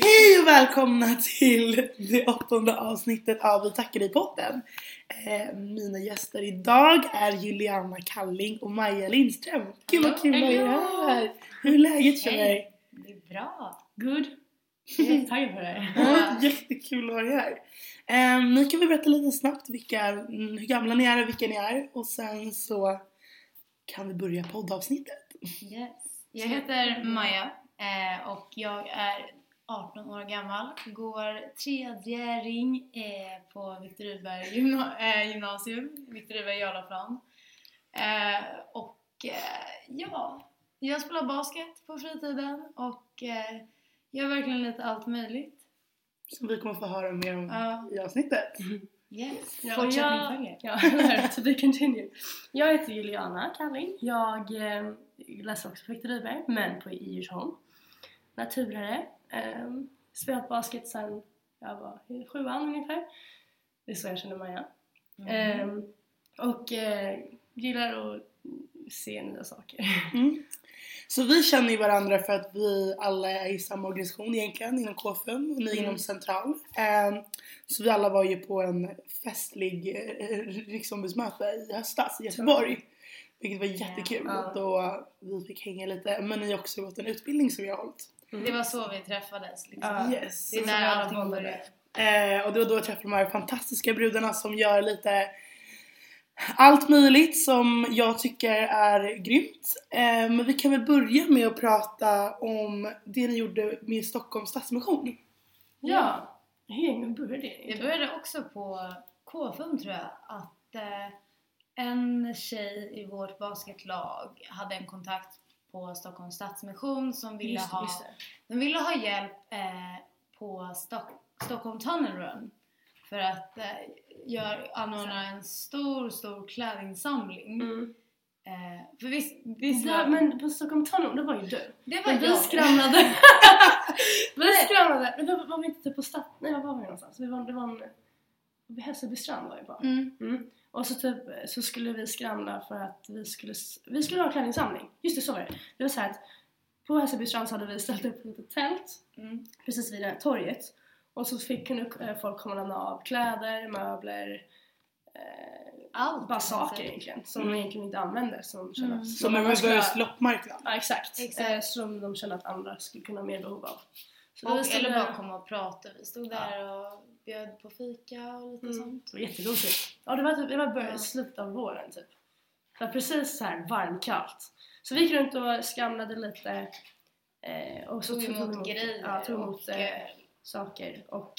Hej och välkomna till det åttonde avsnittet av Vi tackar dig podden. Eh, mina gäster idag är Juliana Kalling och Maja Lindström. Gud vad kul att er här! Hur är läget för er? Det är bra. Good. Jag är jättetaggad på det här. Ja, jättekul att ha er här. Eh, ni kan väl berätta lite snabbt vilka, hur gamla ni är och vilka ni är och sen så kan vi börja poddavsnittet. Yes. Jag heter Maja eh, och jag är 18 år gammal. Går tredje ring eh, på Viktor Rydberg gymna- eh, gymnasium, Viktor Rydberg Jarlaplan. Eh, och eh, ja, jag spelar basket på fritiden och eh, gör verkligen lite allt möjligt. Som vi kommer få höra mer om Ja. i avsnittet. Yes. Ja, Fortsättning jag- följer. Ja, to be continued. Jag heter Juliana Kalling. Jag eh, läser också på Viktor Rydberg, men på Djursholm. Naturlärare. Eh, spelat basket sedan jag var i sjuan ungefär. Det är så jag känner Maja. Mm. Eh, och eh, gillar att se nya saker. Mm. Så vi känner ju varandra för att vi alla är i samma organisation egentligen inom KFUM och ni Mm. inom Central. Ehm, så vi alla var ju på en festlig eh, riksombudsmöte i höstas i Göteborg. Vilket var jättekul Ja. då vi fick hänga lite men ni har också gått en utbildning som vi har hållit. Det var så vi träffades. Liksom. Ja. Yes. Det är Så när allting började. Eh, och det var då jag träffade de här fantastiska brudarna som gör lite allt möjligt som jag tycker är grymt. Eh, men vi kan väl börja med att prata om det ni gjorde med Stockholms Stadsmission. Ja, hur började det Det började också på KFUM tror jag att eh, en tjej i vårt basketlag hade en kontakt på Stockholms Stadsmission som ville, Just, ha, just de ville ha hjälp eh, på Stock, Stockholm Tunnel Run för att eh, gör, anordna en stor, stor klädinsamling. Mm. Eh, för visst, visst Ja, var, men på Stockholm Tunnel, det var ju du. det var Men vi jag. skramlade. vi skramlade. Men då var vi inte typ på Stadt... Nej, var var vi någonstans? Vi var, det var en... Vid Hässelbystrand var vi på. Mm. Mm. Och så typ så skulle vi skramla för att vi skulle, vi skulle ha klänningssamling. Just det, så var det. Det var så här att på Hässelbystrand så hade vi ställt upp ett tält Mm. precis vid det här torget. Och så fick, kunde eh, folk komma och lämna av kläder, möbler, eh, Allt. bara saker egentligen som Mm. de egentligen inte använde som kände Mm. Som en reverse loppmarknad. Ja exakt, Exakt. Eh, som de kände att andra skulle kunna ha mer behov av. Så Och, vi stod eller där- bara komma och prata. Vi stod där och bjöd på fika och lite Mm. sånt. Det var jättegosigt. Ja, det var, typ, det var början, Ja. slutet av våren typ. Det var precis så här varmkallt. Så vi gick runt och skramlade lite eh, och så Tog emot grejer ja, tog emot och, eh, eh, saker och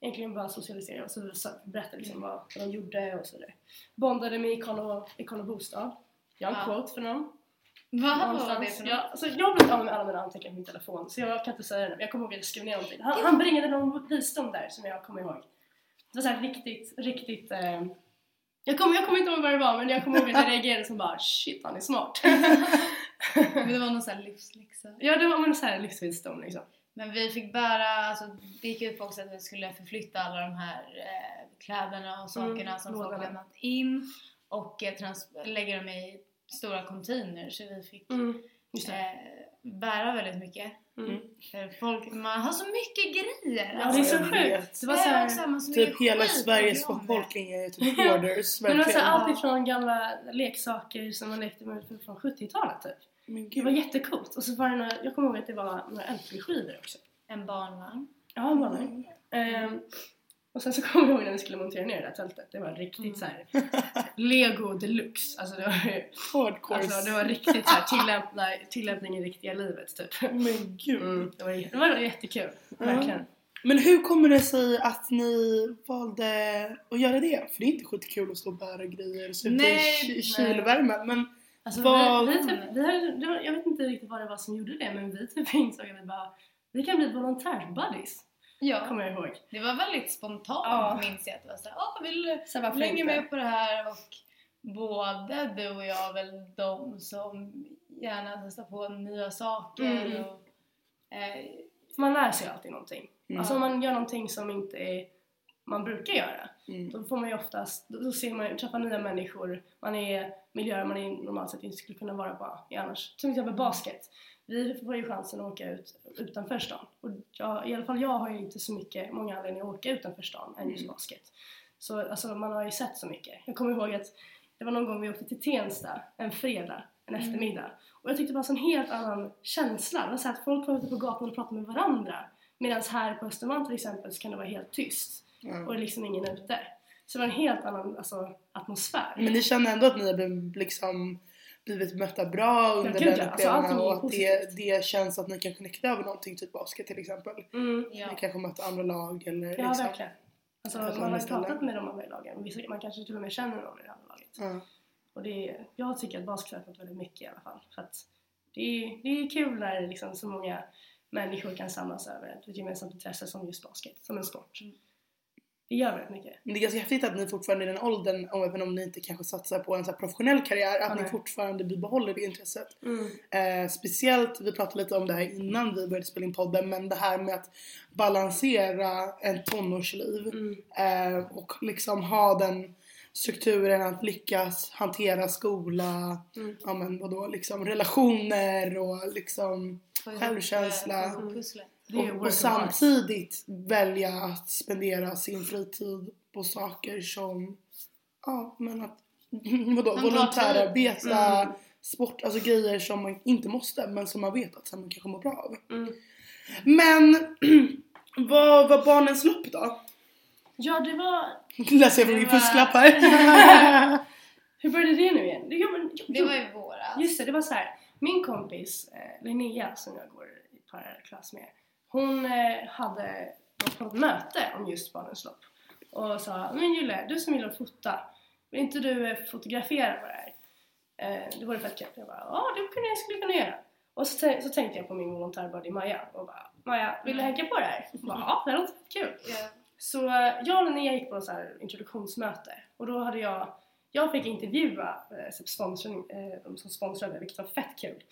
egentligen bara socialiserade och så berättade liksom vad, vad de gjorde och sådär. Bondade med Ikon och, Ikon och Bostad. Jag har en Ja. quote för dem. Vad var det för jag, alltså, jag har blivit av med alla mina anteckningar på min telefon så jag kan inte säga det men jag kommer ihåg att jag skrev ner någonting. Han, han bringade någon visdom där som jag kommer ihåg. Det var så här riktigt, riktigt... Eh, jag, kommer, jag kommer inte ihåg vad det var men jag kommer ihåg att jag reagerade som bara shit han är smart. Men det var någon sån här livsläxa. ja det var men så här livsvisdom liksom. Men vi fick bära, alltså det gick ut på också att vi skulle förflytta alla de här eh, kläderna och sakerna Mm, som folk lämnat in och eh, lägga dem i stora containers så vi fick Mm, just det. eh, bära väldigt mycket. Mm. För folk, man har så mycket grejer! Ja det är så sjukt. Det var så är här, också en massa Typ hela Sveriges befolkning är typ hoarders. men så verkligen. här, allt ifrån gamla leksaker som man lekte med från 70-talet typ. Det var jättecoolt. Och så var det några, jag kommer ihåg att det var några LP-skivor också. En barnvagn. Ja, det var det. Ehm, och sen så kommer jag ihåg när vi skulle montera ner det där tältet. Det var riktigt Mm. så här Lego deluxe. Alltså det var, Hardcore. alltså, det var riktigt så här tillämpna, tillämpning i riktiga livet typ. Men gud. Mm, det, var, det var jättekul. Verkligen. Men hur kommer det sig att ni valde att göra det? För det är inte skitkul att stå och bära grejer och ute i kylvärmen. Men Alltså, Vad- vi, vi, typ, vi var, jag vet inte riktigt vad det var som gjorde det men vi typ insåg att vi bara vi kan bli volontärsbuddies. Ja, Kommer jag ihåg. det var väldigt spontant Ja. minns jag att det var såhär, åh vill Så länge med på det här och både du och jag är väl de som gärna testar på nya saker Mm. och eh, Man lär sig alltid någonting. Mm. Alltså om man gör någonting som inte är, man brukar göra mm. Då får man ju oftast, då då ser man träffar nya människor, man är miljöer man är normalt sett inte skulle kunna vara på i annars. Till exempel basket. Vi får ju chansen att åka ut utanför stan. Och jag, i alla fall jag har ju inte så mycket, många anledningar att åka utanför stan än just Mm. basket. Så alltså, man har ju sett så mycket. Jag kommer ihåg att det var någon gång vi åkte till Tensta en fredag, en Mm. eftermiddag. Och jag tyckte det var en helt annan känsla. Det var så att folk var ute på gatan och pratade med varandra. Medan här på Östermalm till exempel så kan det vara helt tyst. Ja. Och det är liksom ingen ute. Så det var en helt annan alltså, atmosfär. Men ni känner ändå att ni har blivit, liksom, blivit mötta bra under den. Alltså, upplevelsen är och att det, det känns att ni kan connecta över någonting, typ basket till exempel. Mm. Ja. Ni kanske mötte andra lag eller Ja, liksom. verkligen. Alltså, man har ju pratat med de andra lagen. Man kanske till och med känner någon i det andra laget. Ja. Och det är, jag tycker att basket har öppnat väldigt mycket i alla fall. Så att det, är, det är kul när liksom så många människor kan samlas över ett gemensamt intresse som just basket, som en sport. Mm. Det gör väldigt mycket. Men det är ganska häftigt att ni fortfarande i den åldern, även om ni inte kanske satsar på en så professionell karriär, att Ja, ni nej. fortfarande bibehåller det intresset. Mm. Eh, speciellt, vi pratade lite om det här innan vi började spela in podden, men det här med att balansera en tonårsliv Mm. eh, och liksom ha den strukturen att lyckas hantera skola, Mm. ja men vadå, liksom relationer och liksom Självkänsla. eh, och, och samtidigt välja att spendera sin fritid på saker som, ja men att, vadå, volontärarbeta, Mm. sport, alltså grejer som man inte måste men som man vet att man kanske mår bra av. Mm. Men vad var barnens lopp då? Ja, det var... Läser jag från Det min fusklapp här. Hur började det nu igen? Jo, men, jo, Det var ju våras. Just det, det var så här. Min kompis eh, Linnea som jag går i parallellklass med. Hon eh, hade gått på ett möte om just barnens lopp. Och sa, men Julle, du som gillar att fota, vill inte du eh, fotografera på det här? Eh, det vore fett kul. Jag bara, ja det kunde jag skulle kunna göra. Och så, så tänkte jag på min volontärbuddy Maja och bara, Maja, vill du hänga på det här? Bara, ja, det låter fett kul. Så jag och Linnea gick på ett så här introduktionsmöte och då hade jag jag fick intervjua eh, sponsorn, eh, de som sponsrade vilket var fett kul.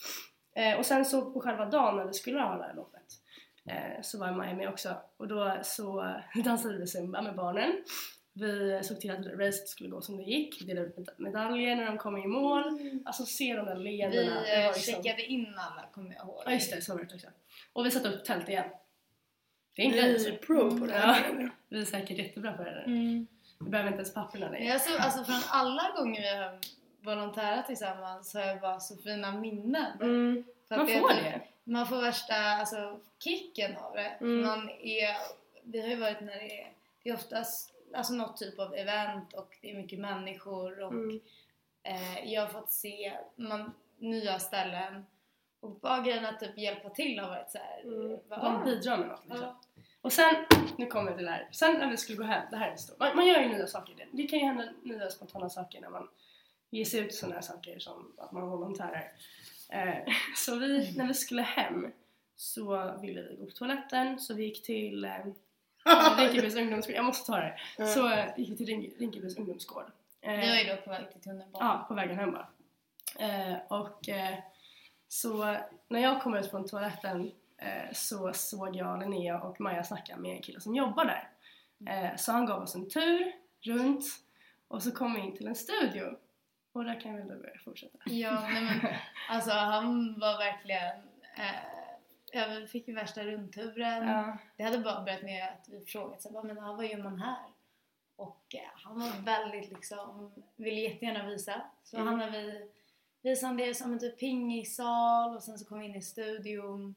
Eh, och sen så på själva dagen när vi skulle ha det här loppet så var Maja med också och då så dansade vi zumba med barnen. Vi såg till att racet skulle gå som det gick, vi delade ut med- medaljer när de kom i mål. Alltså se de där Vi eh, var liksom- checkade in alla kommer jag ihåg. Ja just det, så var det också. Och vi satte upp tält igen. Det är en Ni grej. är pro på det här. Ja. Vi är säkert jättebra på det. Mm. Vi behöver inte ens papperna längre. jag så, alltså från alla gånger vi har volontärat tillsammans så har jag bara så fina minnen. Mm. Man får typ- det. Man får värsta alltså, kicken av det. Mm. Man är, vi har ju varit när det är, det är oftast alltså, något typ av event och det är mycket människor och Mm. eh, jag har fått se man, nya ställen och bara grejen att typ hjälpa till har varit såhär, Mm. bara, bidrar med något liksom. ja. Och sen, nu kommer vi till det här. Sen när vi skulle gå hem, det här är stort. Man, man gör ju nya saker. Det, det kan ju hända nya spontana saker när man ger sig ut sådana här saker som att man volontärer. Eh, så vi, när vi skulle hem så ville vi gå på toaletten så vi gick till eh, Rinkebys ungdomsgård. Jag måste ta det. Så eh, gick vi till Rink- Rinkebys ungdomsgård. Eh, var ju då på väg till tunnelbanan. Ja, på vägen hem bara. Eh, och så när jag kom ut från toaletten så såg jag Linnea och Maja snacka med en kille som jobbar där. Eh, så han gav oss en tur runt och så kom vi in till en studio. Och där kan jag väl börja fortsätta. Ja, nej men alltså han var verkligen eh, ja, vi fick ju värsta rundturen. Ja. Det hade bara börjat med att vi frågade här, men vad gör man här? Och eh, han var väldigt liksom, ville jättegärna visa. Så Mm. hamnade vi, visade han det som en typ pingissal och sen så kom vi in i studion.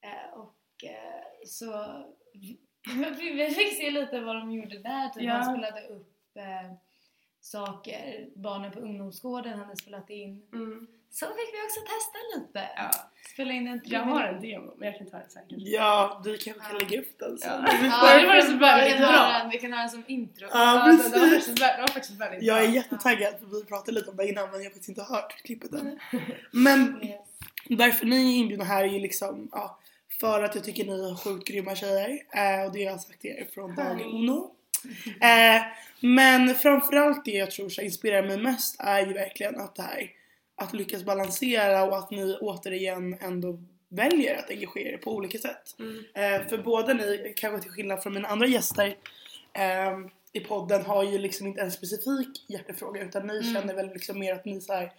Eh, och eh, så vi, vi fick se lite vad de gjorde där. Typ Ja. Han spelade upp eh, saker, barnen på ungdomsgården hade spelat in. Mm. Så fick vi också testa lite. ja. Spela in en Jag har en demo men jag kan ta den kanske. Ja, du kanske kan lägga upp den sen. Ja. Det blir Ja, bara- det var så vi, väldigt kan bra. höra den, vi kan höra den som intro. Ja, Ja, det, det, var precis. faktiskt, det var faktiskt väldigt Jag bra. är jättetaggad för vi pratade lite om det innan men jag har faktiskt inte hört klippet än. Men Yes. Varför ni är inbjudna här är ju liksom ja, för att jag tycker ni är sjukt grymma tjejer eh, och det har jag sagt till er från dag uno. Eh, men framförallt det jag tror så inspirerar mig mest är ju verkligen att det här att lyckas balansera och att ni återigen ändå väljer att engagera er på olika sätt. Mm. Eh, för båda ni, kanske till skillnad från mina andra gäster eh, i podden har ju liksom inte en specifik hjärtefråga utan ni Mm. känner väl liksom mer att ni så här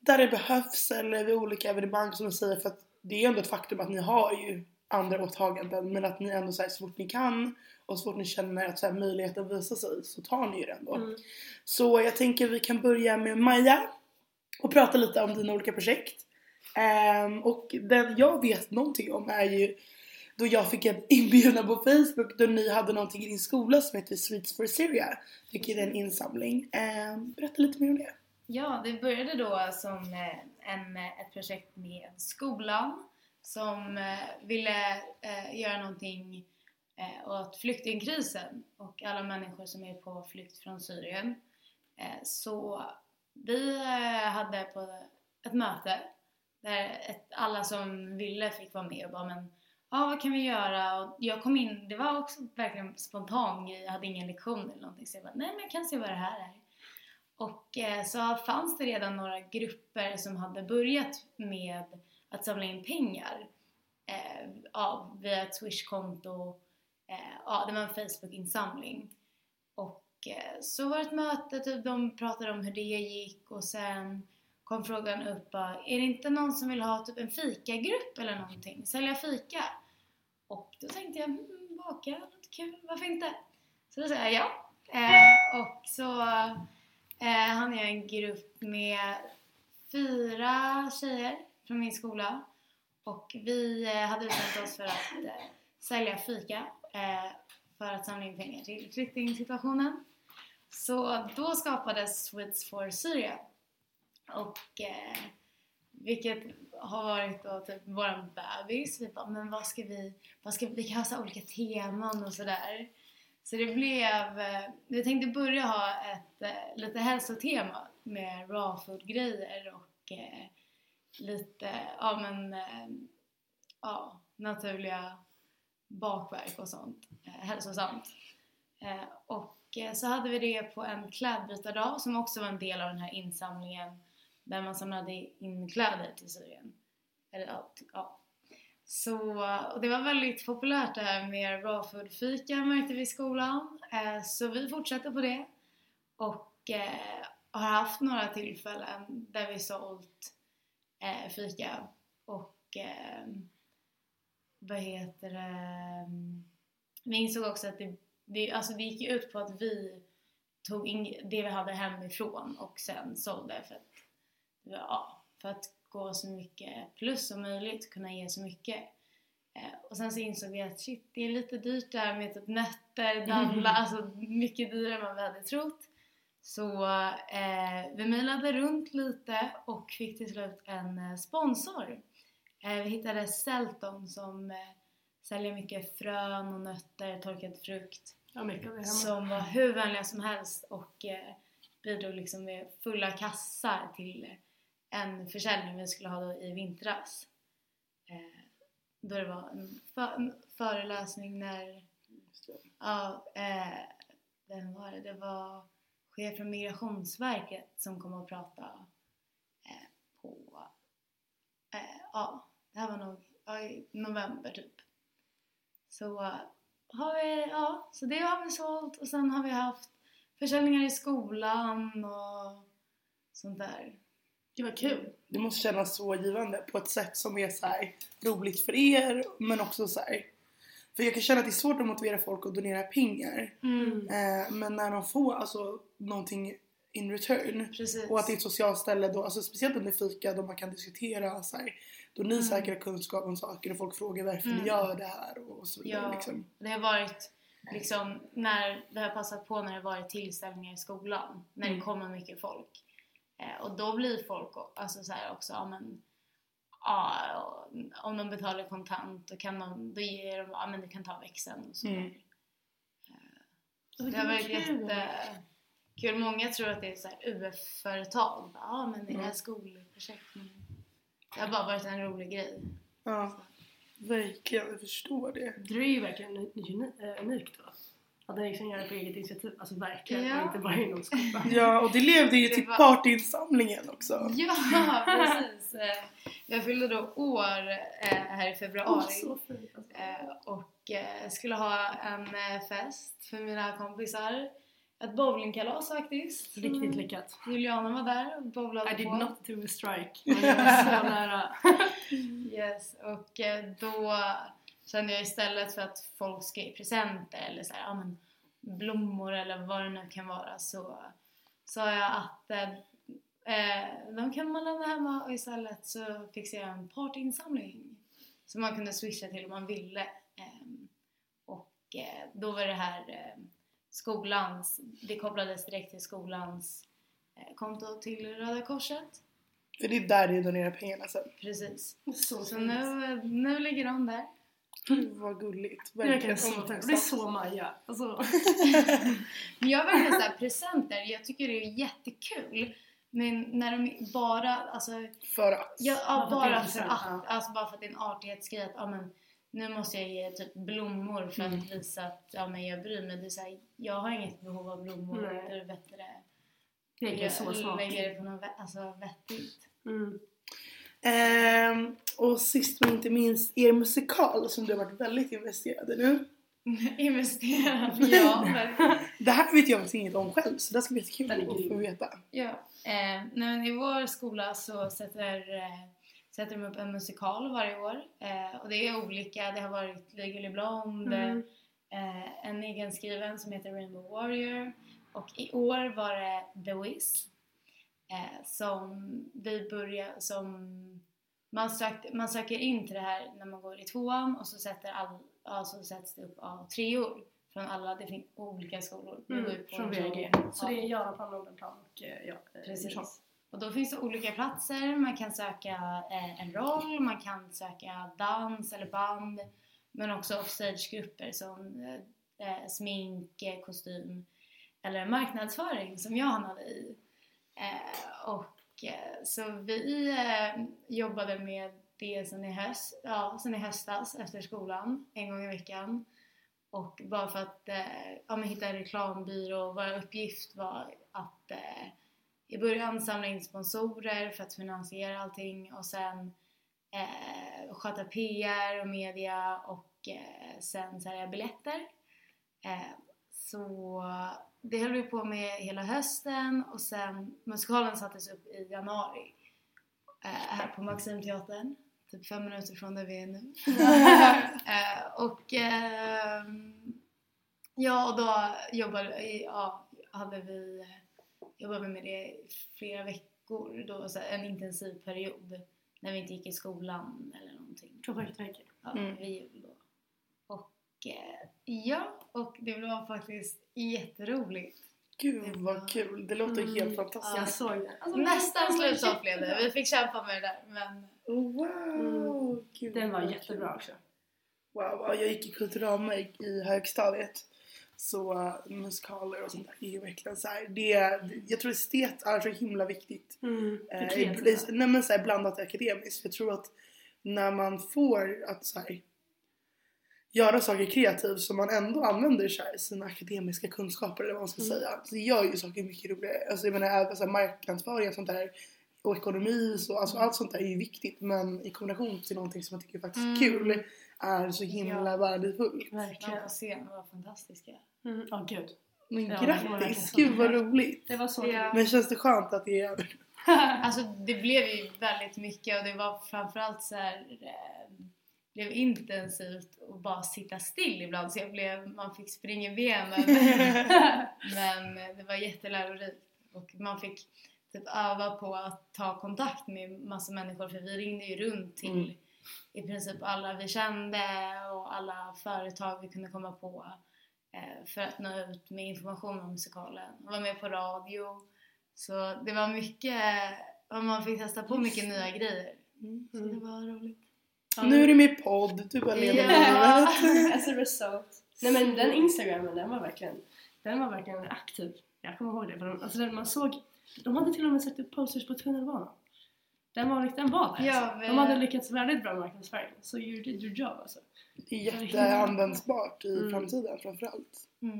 där det behövs eller vid olika evenemang som du säger för att det är ändå ett faktum att ni har ju andra åtaganden men att ni ändå så, här, så fort ni kan och så fort ni känner att så här, möjligheten visar sig så tar ni ju det ändå. Mm. Så jag tänker vi kan börja med Maja och prata lite om dina olika projekt. Ehm, och den jag vet någonting om är ju då jag fick en inbjudan på Facebook då ni hade någonting i din skola som heter Sweets for Syria. Vilket är en insamling. Ehm, berätta lite mer om det. Ja, det började då som eh, en, eh, ett projekt med skolan som eh, ville eh, göra någonting Eh, och åt flyktingkrisen och alla människor som är på flykt från Syrien. Eh, så vi eh, hade på ett möte där alla som ville fick vara med och bara men ja vad kan vi göra? Och jag kom in, det var också verkligen spontan grej, jag hade ingen lektion eller någonting så jag bara nej men jag kan se vad det här är. Och så fanns det redan några grupper som hade börjat med att samla in pengar eh, ja, via ett swishkonto Eh, ja, det var en Facebook-insamling. Och eh, så var det ett möte, typ, de pratade om hur det gick och sen kom frågan upp, är det inte någon som vill ha typ en fikagrupp eller någonting? Sälja fika? Och då tänkte jag, mm, baka, låter kul, varför inte? Så då sa jag ja. Eh, och så eh, hann jag en grupp med fyra tjejer från min skola och vi eh, hade bestämt oss för att eh, sälja fika eh, för att samla in pengar till flyktingsituationen. Så då skapades Sweets for Syria och eh, vilket har varit då typ våran bebis. Vi bara, men vad ska vi, vad ska vi, kan ha så olika teman och sådär. Så det blev, eh, vi tänkte börja ha ett eh, lite hälsotema med raw food grejer och eh, lite, ja men, eh, ja, naturliga bakverk och sånt, eh, hälsosamt. Eh, och eh, så hade vi det på en klädbytardag som också var en del av den här insamlingen där man samlade in kläder till Syrien. Eller ja. Så, och det var väldigt populärt det här med raw food fika märkte vi i skolan. Eh, så vi fortsatte på det. Och eh, har haft några tillfällen där vi sålt eh, fika. Och eh, vad heter det? Vi insåg också att det, det, alltså det gick ut på att vi tog in det vi hade hemifrån och sen sålde för att, ja, för att gå så mycket plus som möjligt, kunna ge så mycket. Eh, och sen så insåg vi att shit, det är lite dyrt där med typ nötter, dadlar, alltså mycket dyrare än vad vi hade trott. Så eh, vi mejlade runt lite och fick till slut en eh, sponsor. Eh, vi hittade Selton som eh, säljer mycket frön och nötter, torkad frukt Ja, som var hur vänliga som helst och eh, bidrog liksom med fulla kassar till en försäljning vi skulle ha då i vintras. Eh, då det var en, för, en föreläsning när, ja, eh, vem var det? Det var chef från Migrationsverket som kom och prata eh, på, ja, det här var nog ja, i november typ. Så har vi, ja, så det har vi sålt och sen har vi haft försäljningar i skolan och sånt där. Det var kul. Det måste kännas så givande på ett sätt som är så här roligt för er men också så här. För jag kan känna att det är svårt att motivera folk att donera pengar. Mm. Eh, men när de får alltså någonting in return Precis. och att det är ett socialt ställe då, alltså speciellt under fika då man kan diskutera så här, då ni Mm. säkrar kunskap om saker och folk frågar varför Mm. ni gör det här och så vidare Ja. liksom. Det har varit liksom när det har passat på när det har varit tillställningar i skolan. När Mm. det kommer mycket folk. Eh, och då blir folk alltså så här också, ja men ja, om de betalar kontant då kan de, då ger de, ja men du kan ta växeln och så. Mm. Det har varit jättekul. Många tror att det är så här UF-företag. Ja men det är Mm. skolprojekt. Men det har bara varit en rolig grej. Ja, verkligen. Jag förstår det. Det är ju verkligen eh, unikt va? Att den liksom gör det på eget initiativ. Alltså verkligen. Ja. Och inte bara inom skolan. Ja, och det levde ju Det till var- partyinsamlingen också. Ja, precis. Eh, Jag fyllde då år eh, här i februari. Eh, och skulle ha en fest för mina kompisar. Ett bowlingkalas faktiskt. Riktigt lyckat. Juliana var där och bowlade I did på. not do a strike. Men jag var så nära. Yes, och eh, då kände jag istället för att folk ska ge presenter eller så här, ja, men blommor eller vad det nu kan vara så sa jag att eh, eh, de kan man lämna hemma och istället så fixade jag en partyinsamling som man kunde swisha till om man ville. Ehm, och eh, då var det här eh, skolans, det kopplades direkt till skolans eh, konto till Röda Korset. För det är där du donerar pengarna sen. Precis. Så, Så nu, nu ligger de där. Gud vad gulligt. Så omtänksamt. Det är så Maja. Alltså. Men jag verkligen såhär presenter, jag tycker det är jättekul. Men när de bara, alltså, För att. ja, ja, Bara för att alltså bara för att det är en artighetsgrej att, ja men nu måste jag ge typ blommor för Mm. att visa att, ja men jag bryr mig. Det är så här, jag har inget behov av blommor, Nej. det är bättre. Det är jag så smart. lägger det på något alltså, vettigt. Mm. Ehm, och sist men inte minst er musikal som du har varit väldigt investerad i nu. Investera, ja verkligen. Det här vet jag faktiskt inget om själv så det ska bli jättekul att få veta. Ja, eh, nej, men i vår skola så sätter, eh, sätter de upp en musikal varje år. Eh, och det är olika, det har varit Legally Blonde, Mm. eh, en egenskriven som heter Rainbow Warrior och i år var det The Wiz eh, som vi börjar, som man, sökt, man söker in till det här när man går i tvåan och så, sätter all, ja, så sätts det upp av treor från alla, det finns olika skolor. Mm. på Från VG. Så ja. det är Göran Nordenplan och eh, ja, eh, Precis. Och då finns det olika platser, man kan söka eh, en roll, man kan söka dans eller band men också offstagegrupper som eh, eh smink, eh, kostym eller marknadsföring som jag hamnade i. Eh, och eh, så vi eh, jobbade med det sen i, höst, ja, sen i höstas efter skolan, en gång i veckan. Och bara för att eh, ja, hitta en reklambyrå, vår uppgift var att eh, i början samla in sponsorer för att finansiera allting och sen eh, sköta PR och media och eh, sen sälja biljetter. Eh, så det höll vi på med hela hösten och sen musikalen sattes upp i januari eh, här på Maximteatern, typ fem minuter från där vi är nu. eh, och ehm, ja, och då jobbade, ja, hade vi jobbade med det i flera veckor, då, så här, en intensiv period när vi inte gick i skolan eller någonting. Projektverket. Ja, Mm. vid jul då. Och eh, ja, och det var faktiskt jätteroligt. Gud vad kul. Det låter Mm. helt fantastiskt. Jag såg det. Alltså, Nästan slutsålt blev det. Vi fick kämpa med det där men wow! Gud, Den var jättebra kul. också. Wow, ja, jag gick i kulturama i, i högstadiet. Så uh, musikaler och sånt där är ju verkligen så här, det, Jag tror estet är så himla viktigt. Mm. Eh, nej men så här, blandat akademiskt. Jag tror att när man får att så här, göra saker kreativt så man ändå använder så här, sina akademiska kunskaper eller vad man ska Mm. säga. Så det gör ju saker mycket roligare. Alltså jag menar även så här, marknadsföring och sånt där och ekonomi så alltså allt sånt där är ju viktigt men i kombination till någonting som jag tycker faktiskt är Mm. kul är så himla Ja. värdefullt. de Verkligen. på scen var fantastiska. Mm. Åh gud. Men Ja, det var verkligen grattis! Gud vad roligt! Det var så Ja. Men känns det skönt att det är över? Alltså det blev ju väldigt mycket och det var framförallt så här eh, blev intensivt och bara sitta still ibland så jag blev, man fick springa i benen. Men det var jättelärorikt och man fick typ öva på att ta kontakt med massa människor för vi ringde ju runt till Mm. i princip alla vi kände och alla företag vi kunde komma på för att nå ut med information om musikalen och var med på radio. Så det var mycket, man fick testa på mycket nya grejer. Mm. Så det var roligt. Ja, Nu är du med i podd, du bara lever Ja. livet. As a result. Nej men den instagramen den var verkligen, den var verkligen aktiv. Jag kommer ihåg det. För de, alltså den man såg, de hade till och med satt upp posters på tunnelbanan. Den var, den var där Ja, alltså. vi- De hade lyckats väldigt bra med marknadsföring. Så you did your job alltså. Det är jätteanvändbart i Mm. framtiden framförallt. Mm.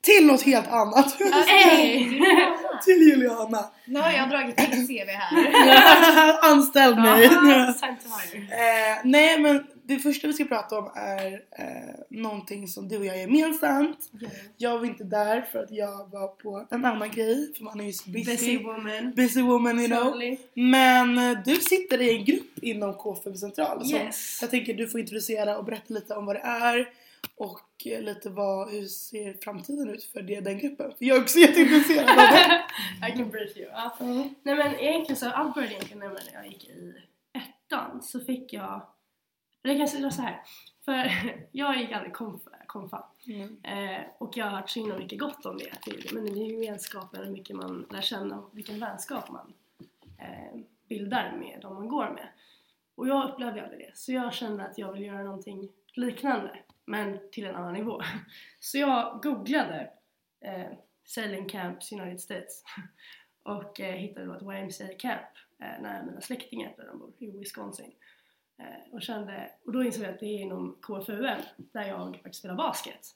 Till något helt annat! Till Juliana! Nu har jag dragit mitt CV här. Anställ mig! Hire. Eh, nej men det första vi ska prata om är eh, någonting som du och jag är gemensamt. Jag var inte där för att jag var på en annan grej för man är ju så busy. Busy woman. Busy woman you know. Totally. Men eh, du sitter i en grupp inom K5 Central som Yes. jag tänker du får introducera och berätta lite om vad det är och eh, lite vad, hur ser framtiden ut för det, den gruppen? För jag är också jätteintresserad av det. I can brief you. Ja. Ja. Nej men egentligen så, allt började egentligen när jag gick i ettan så fick jag, eller jag kan säga så här. För jag gick aldrig konf, konfa. Mm. Eh, och jag har hört så himla mycket gott om det. Till, men det är ju gemenskapen, hur mycket man lär känna och vilken vänskap man eh, bildar med de man går med. Och jag upplevde aldrig det. Så jag kände att jag vill göra någonting liknande, men till en annan nivå. Så jag googlade eh, Sailing Camps United States och eh, hittade då ett YMCA camp eh, nära mina släktingar där de bor, i Wisconsin. Eh, och, kände, och då insåg jag att det är inom KFUM där jag faktiskt spelar basket.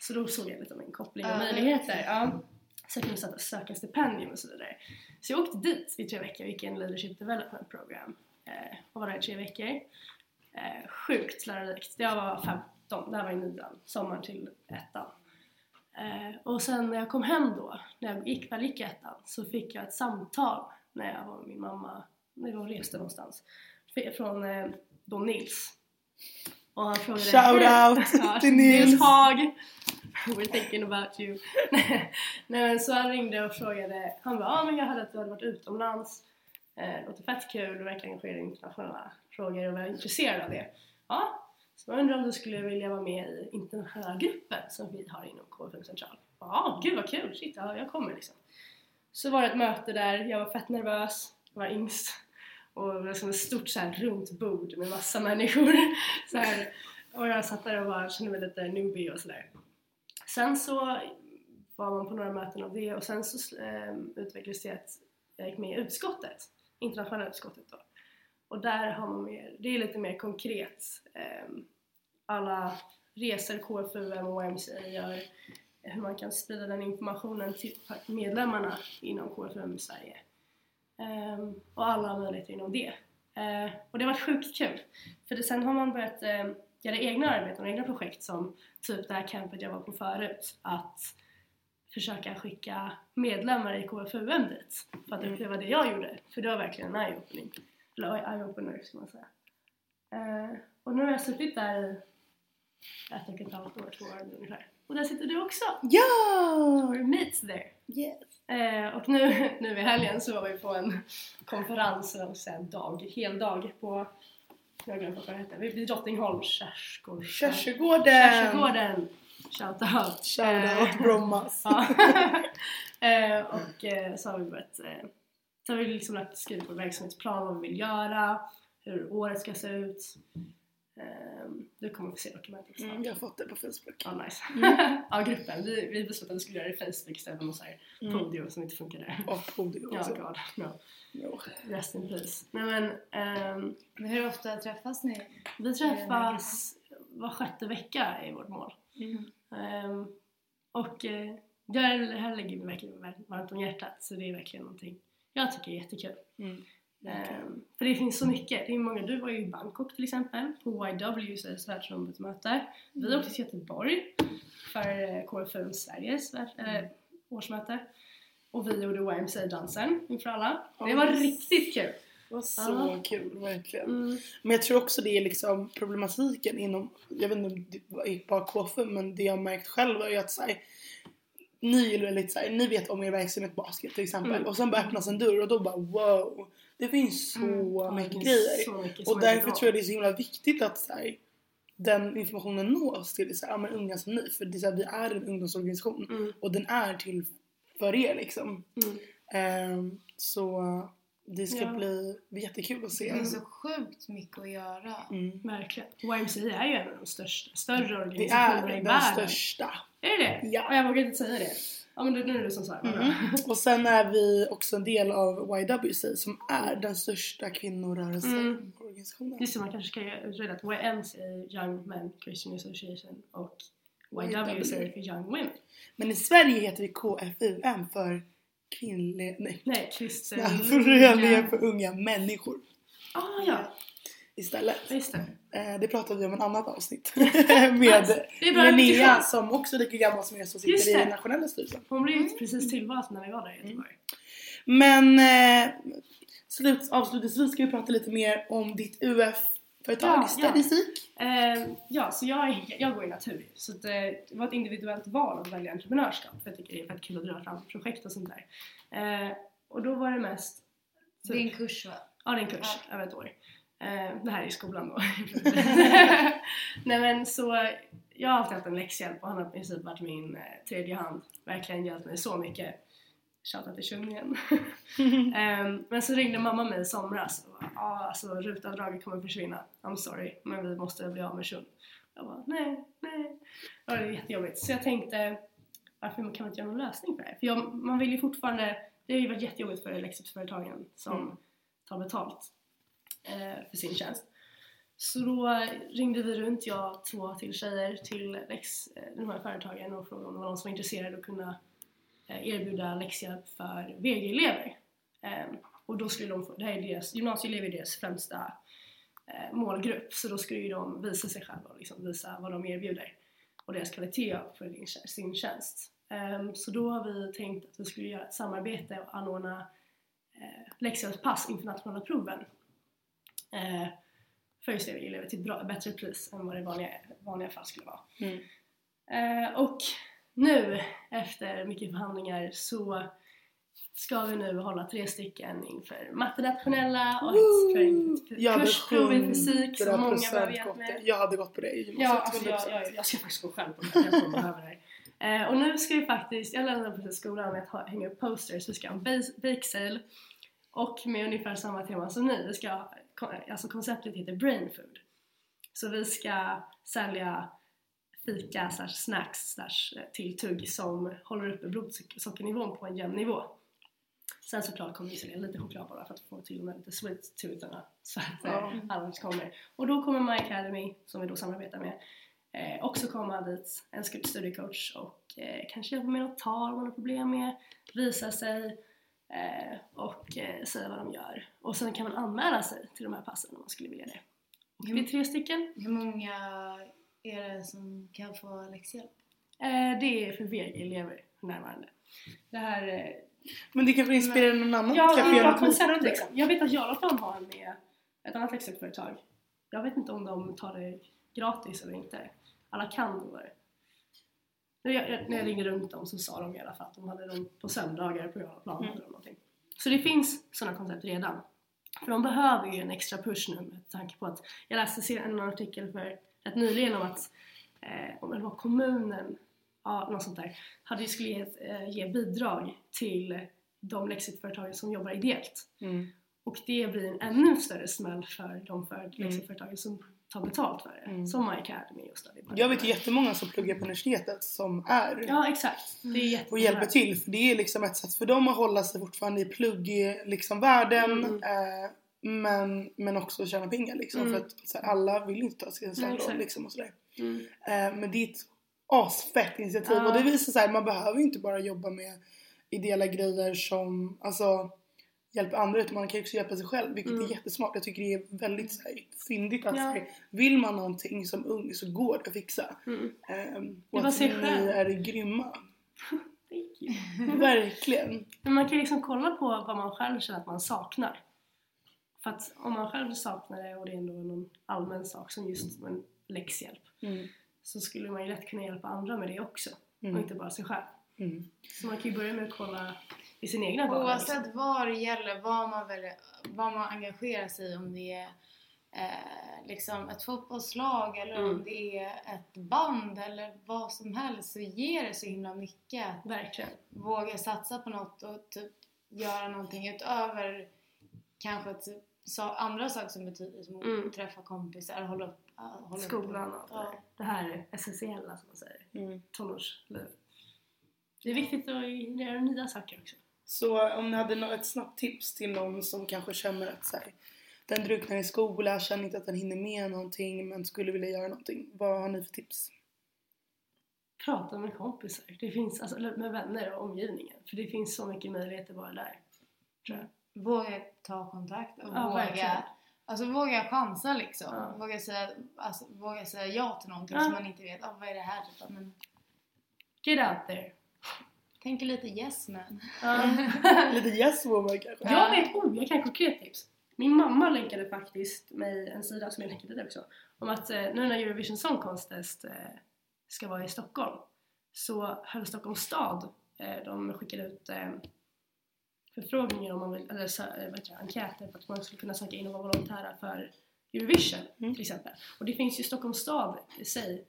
Så då såg jag lite om en koppling och Ja. möjligheter. Ja. Så jag kunde sätta- söka stipendium och så vidare. Så jag åkte dit i tre veckor och gick en leadership development program. Eh, och var där i tre veckor. Eh, sjukt lärorikt. Jag var 15, det här var i nian, sommaren till ettan. Eh, och sen när jag kom hem då, när jag gick, väl gick i ettan, så fick jag ett samtal när jag var med min mamma, när och reste någonstans, från eh, då Nils. Och han frågade Shout out till Nils. Haag! We're thinking about you. Nej men så han ringde och frågade, han bara ah, men jag hörde att du hade varit utomlands, eh, det låter fett kul, du verkar engagerad i internationella frågor och var intresserad av det. Ja, så jag undrar om du skulle vilja vara med i internationella gruppen som vi har inom K5 Central. Ja, gud vad kul, shit, ja, jag kommer liksom. Så var det ett möte där, jag var fett nervös, jag var yngst och det var som ett stort så här, runt bord med massa människor. Så här, och jag satt där och bara kände mig lite newbie och sådär. Sen så var man på några möten av det och sen så eh, utvecklades det att jag gick med i utskottet, internationella utskottet då. Och där har man mer, det är lite mer konkret. Eh, alla resor KFUM och YMCA gör, hur man kan sprida den informationen till medlemmarna inom KFUM i Sverige. Ehm, och alla möjligheter inom det. Eh, och det har varit sjukt kul. För det, sen har man börjat eh, göra egna arbeten och egna projekt som typ det här campet jag var på förut. Att försöka skicka medlemmar i KFUM dit för att Mm. uppleva det jag gjorde. För det var verkligen en eye-opening. Eller eye-opener ska man säga. Eh, och nu har jag suttit där i ett och ett halvt år, två år ungefär. Och där sitter du också! Ja! We're mates there! Yes. Eh, och nu, nu i helgen så var vi på en konferens, eller säga, dag, hel dag på, jag har glömt vad det heter, vid vid Drottningholm, Kärsgården. Kärsgården! Shout out! Shoutout Brommas. Ja. eh, och eh, så har vi börjat, eh, så har vi liksom lagt skrivit på verksamhetsplan, vad vi vill göra, hur året ska se ut. Eh, du kommer få se dokumentet snart. Mm, jag har fått det på Facebook. Ja, nice. Mm. ja, gruppen. Vi, vi beslutade att vi skulle göra det i Facebook istället för något så här Mm. podium som inte funkade. Och Podio Ja, också. god. No. Jo. Rest in peace. Nej men, ehm, Men hur ofta träffas ni? vi träffas var sjätte vecka i vårt mål. Mm. Ehm, och eh, det här, ligger mig verkligen var- varmt om hjärtat så det är verkligen någonting jag tycker är jättekul. Mm. Ehm, för det finns så mycket. Det är många, du var ju i Bangkok till exempel på YWs världsombudsmöte. Vi åkte till Göteborg för eh, KFUM Sveriges värld, eller, årsmöte. Och vi gjorde YMCA-dansen inför alla. Det var riktigt kul! Det var så Ja. kul, verkligen. Mm. Men jag tror också det är liksom problematiken inom, jag vet inte om det bara KF men det jag har märkt själv är att så här, ni är väldigt så här, ni vet om er verksamhet basket till exempel Mm. och sen bara öppnas en dörr och då bara wow. Det finns så Mm. Det mycket grejer. så mycket och är därför tror jag det är så himla viktigt att så här, den informationen nås till så här, ja, men unga som ni. För det är så här, vi är en ungdomsorganisation Mm. och den är till för er liksom. Mm. Ehm, så det ska Ja. bli jättekul att se. Det finns så sjukt mycket att göra. Mm. Verkligen. YMCA är ju en av de största, större Det organisationerna är i den världen. största. Är det det? Ja. Ja, jag vågar inte säga det. Ja men nu är det som sa det. Vad bra. Mm. Och sen är vi också en del av YWC som är den största kvinnorörelseorganisationen. Just det, man kanske ska utreda att YMCA är Young Men Christian Association och YW YW. står för Young Women. Men i Sverige heter vi KFUM för kvinnliga... Nej. Nej, kristen... Föreningen för unga människor. Ah ja! Istället. Just det. Eh, det pratade vi om i ett annat avsnitt Det med Linnea som också är lika gammal som jag som sitter i det. nationella styrelsen. Hon blev ju precis tillvald när vi var där i Göteborg. Men eh, slut, avslutningsvis ska vi prata lite mer om ditt UF-företag Ja, ja. Statistik. Eh, ja, så jag, är- jag går i natur. Så att, eh, det var ett individuellt val att välja entreprenörskap. För jag tycker det är fett kul att driva fram projekt och sånt där. Eh, och då var det mest... Det är en kurs va? Ja, det är en kurs över ett år. Eh, det här är i skolan då. Nej men så, jag har alltid haft en läxhjälp och han har i princip varit min eh, tredje hand. Verkligen hjälpt mig så mycket. Shoutout till Tjung igen. Men så ringde mamma mig i somras och bara, ja alltså rutavdraget kommer försvinna. I'm sorry, men vi måste bli av med Tjung. Jag bara, nej, nej. Det är jättejobbigt. Så jag tänkte, varför kan man inte göra någon lösning för det här? För jag, man vill ju fortfarande, det har ju varit jättejobbigt för läxhjälpsföretagen som Mm. tar betalt Eh, för sin tjänst. Så då ringde vi runt, jag och två till tjejer, till läx, eh, de här företagen och frågade om det var någon som var intresserad av att kunna eh, erbjuda läxhjälp för VG-elever. Ehm, och då skulle de få, det här är deras, gymnasieelever är deras främsta målgrupp, så då skulle ju de visa sig själva och liksom visa vad de erbjuder och deras kvalitet för sin tjänst. Ehm, så då har vi tänkt att vi skulle göra ett samarbete och anordna läxhjälpspass inför nationella proven. Eh, för just VG-elever till ett bra, bättre pris än vad det i vanliga, vanliga fall skulle vara. Mm. Eh, och nu efter mycket förhandlingar så ska vi nu hålla tre stycken inför mattenationella och ett kursprov i fysik som 100% många behöver hjälp det. med. Jag hade gått på det i Ja, alltså jag, 100%. jag, jag ska faktiskt gå själv på det här, jag kommer behöva det här. Eh, och nu ska vi faktiskt, jag lämnade precis skolan med att ha, hänga upp posters, vi ska ha en bake sale och med ungefär samma tema som ni, vi ska, alltså konceptet heter brain food. Så vi ska sälja fika slash snacks slash eh, tilltugg som håller uppe blodsockernivån på en jämn nivå. Sen såklart kommer vi sälja lite choklad bara för att få till med lite sweet tootharna så att Ja. alla kommer. Och då kommer My Academy, som vi då samarbetar med, eh, också komma dit, en stud- studiecoach och eh, kanske hjälpa med något tal om man har problem med, visa sig och eh, säga vad de gör. Och sen kan man anmäla sig till de här passen om man skulle vilja det. Och det är tre stycken. Hur många är det som kan få läxhjälp? Eh, det är för VG-elever närvarande. Det här eh, Men det kanske inspirerar någon annan? Ja, kanske det göra är något koncept liknande? liksom. Jag vet att Jarlaplan har en med ett annat läxhjälpsföretag. Jag vet inte om de tar det gratis eller inte. Alla kan nog det. När jag, när jag ringde runt dem så sa de i alla fall att de hade dem på söndagar på Jarlaplan. Mm. de någonting. Så det finns sådana koncept redan. För de behöver ju en extra push nu med tanke på att jag läste en artikel för rätt nyligen om att eh, om det var kommunen, ja något sånt där, hade ju skulle ge, eh, ge bidrag till de läxhjälpsföretagen som jobbar ideellt. Mm. Och det blir en ännu större smäll för de för läxhjälpsföretagen som tar betalt för det. Mm. Som My Academy och Study Buddy. Jag vet jättemånga som pluggar på universitetet som är Ja exakt, det är jättebra. och hjälper till för det är liksom ett sätt för dem att hålla sig fortfarande i plugg liksom världen Mm. eh, men, men också tjäna pengar liksom Mm. för att så här, alla vill ju inte ta sin exakt. liksom och sådär. Mm. Eh, men det är ett asfett initiativ Ja. och det visar sig man behöver ju inte bara jobba med ideella grejer som alltså hjälper andra utan man kan ju också hjälpa sig själv vilket Mm. är jättesmart. Jag tycker det är väldigt så här, fyndigt att Ja. här, vill man någonting som ung så går det att fixa. Mm. Det var och sig att ni själv. är grymma. Verkligen. Men man kan liksom kolla på vad man själv känner att man saknar. För att om man själv saknar det och det är ändå någon allmän sak som just en läxhjälp Mm. så skulle man ju lätt kunna hjälpa andra med det också och Mm. inte bara sig själv. Mm. Så man kan ju börja med att kolla i sin egna vardag. liksom. Oavsett vad det gäller, vad man, väljer, vad man engagerar sig i, om det är eh, liksom ett fotbollslag eller om Mm. det är ett band eller vad som helst så ger det så himla mycket att Verkligen. våga satsa på något och typ göra någonting utöver kanske typ, så, andra saker som betyder som Mm. att träffa kompisar, hålla upp hålla upp- Skolan och Ja. det här essentiella som man säger. Mm. Tonårsliv. Det är viktigt att göra nya saker också. Så om ni hade ett snabbt tips till någon som kanske känner att så här, den drunknar i skola, känner inte att den hinner med någonting men skulle vilja göra någonting. Vad har ni för tips? Prata med kompisar. Det finns, alltså, med vänner och omgivningen. För det finns så mycket möjligheter bara där. Tror jag. Våga ta kontakt och Ja, våga verkligen. Alltså våga chansa liksom. Ja. Våga, säga, alltså, våga säga ja till någonting Ja. som man inte vet. Ah, vad är det här? Typ. Men Get out there. Tänker lite yes man. Ja. Lite yes woman kanske. Jag vet, oh jag kan konkret tips. Min mamma länkade faktiskt mig en sida som jag länkade där också. Om att eh, nu när Eurovision Song Contest eh, ska vara i Stockholm så höll Stockholms stad, eh, de skickade ut eh, förfrågningar om man vill, eller så, eh, vad heter det, enkäter för att man skulle kunna söka in och vara volontära för Eurovision Mm. till exempel. Och det finns ju Stockholms stad i sig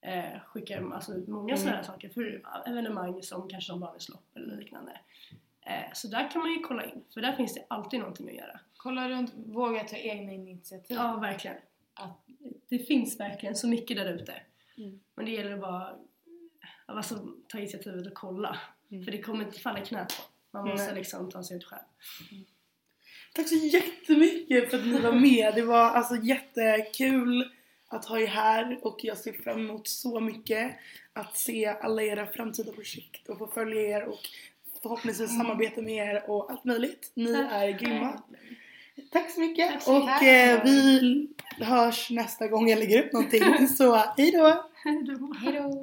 eh, skickar alltså, ut många Mm. sådana här saker för evenemang som kanske som barnens lopp eller liknande. Eh, så där kan man ju kolla in, för där finns det alltid någonting att göra. Kolla runt, våga ta egna initiativ. Ja, verkligen. Att, Det finns verkligen så mycket där ute. Mm. Men det gäller bara att alltså, ta initiativet och kolla. Mm. För det kommer inte falla i knät på. Man måste liksom ta sig ut själv. Tack så jättemycket för att ni var med. Det var alltså jättekul att ha er här och jag ser fram emot så mycket att se alla era framtida projekt och få följa er och förhoppningsvis samarbeta med er och allt möjligt. Ni är grymma. Tack så mycket Tack så och eh, vi hörs nästa gång jag lägger upp någonting. Så hejdå! Hej då! hejdå!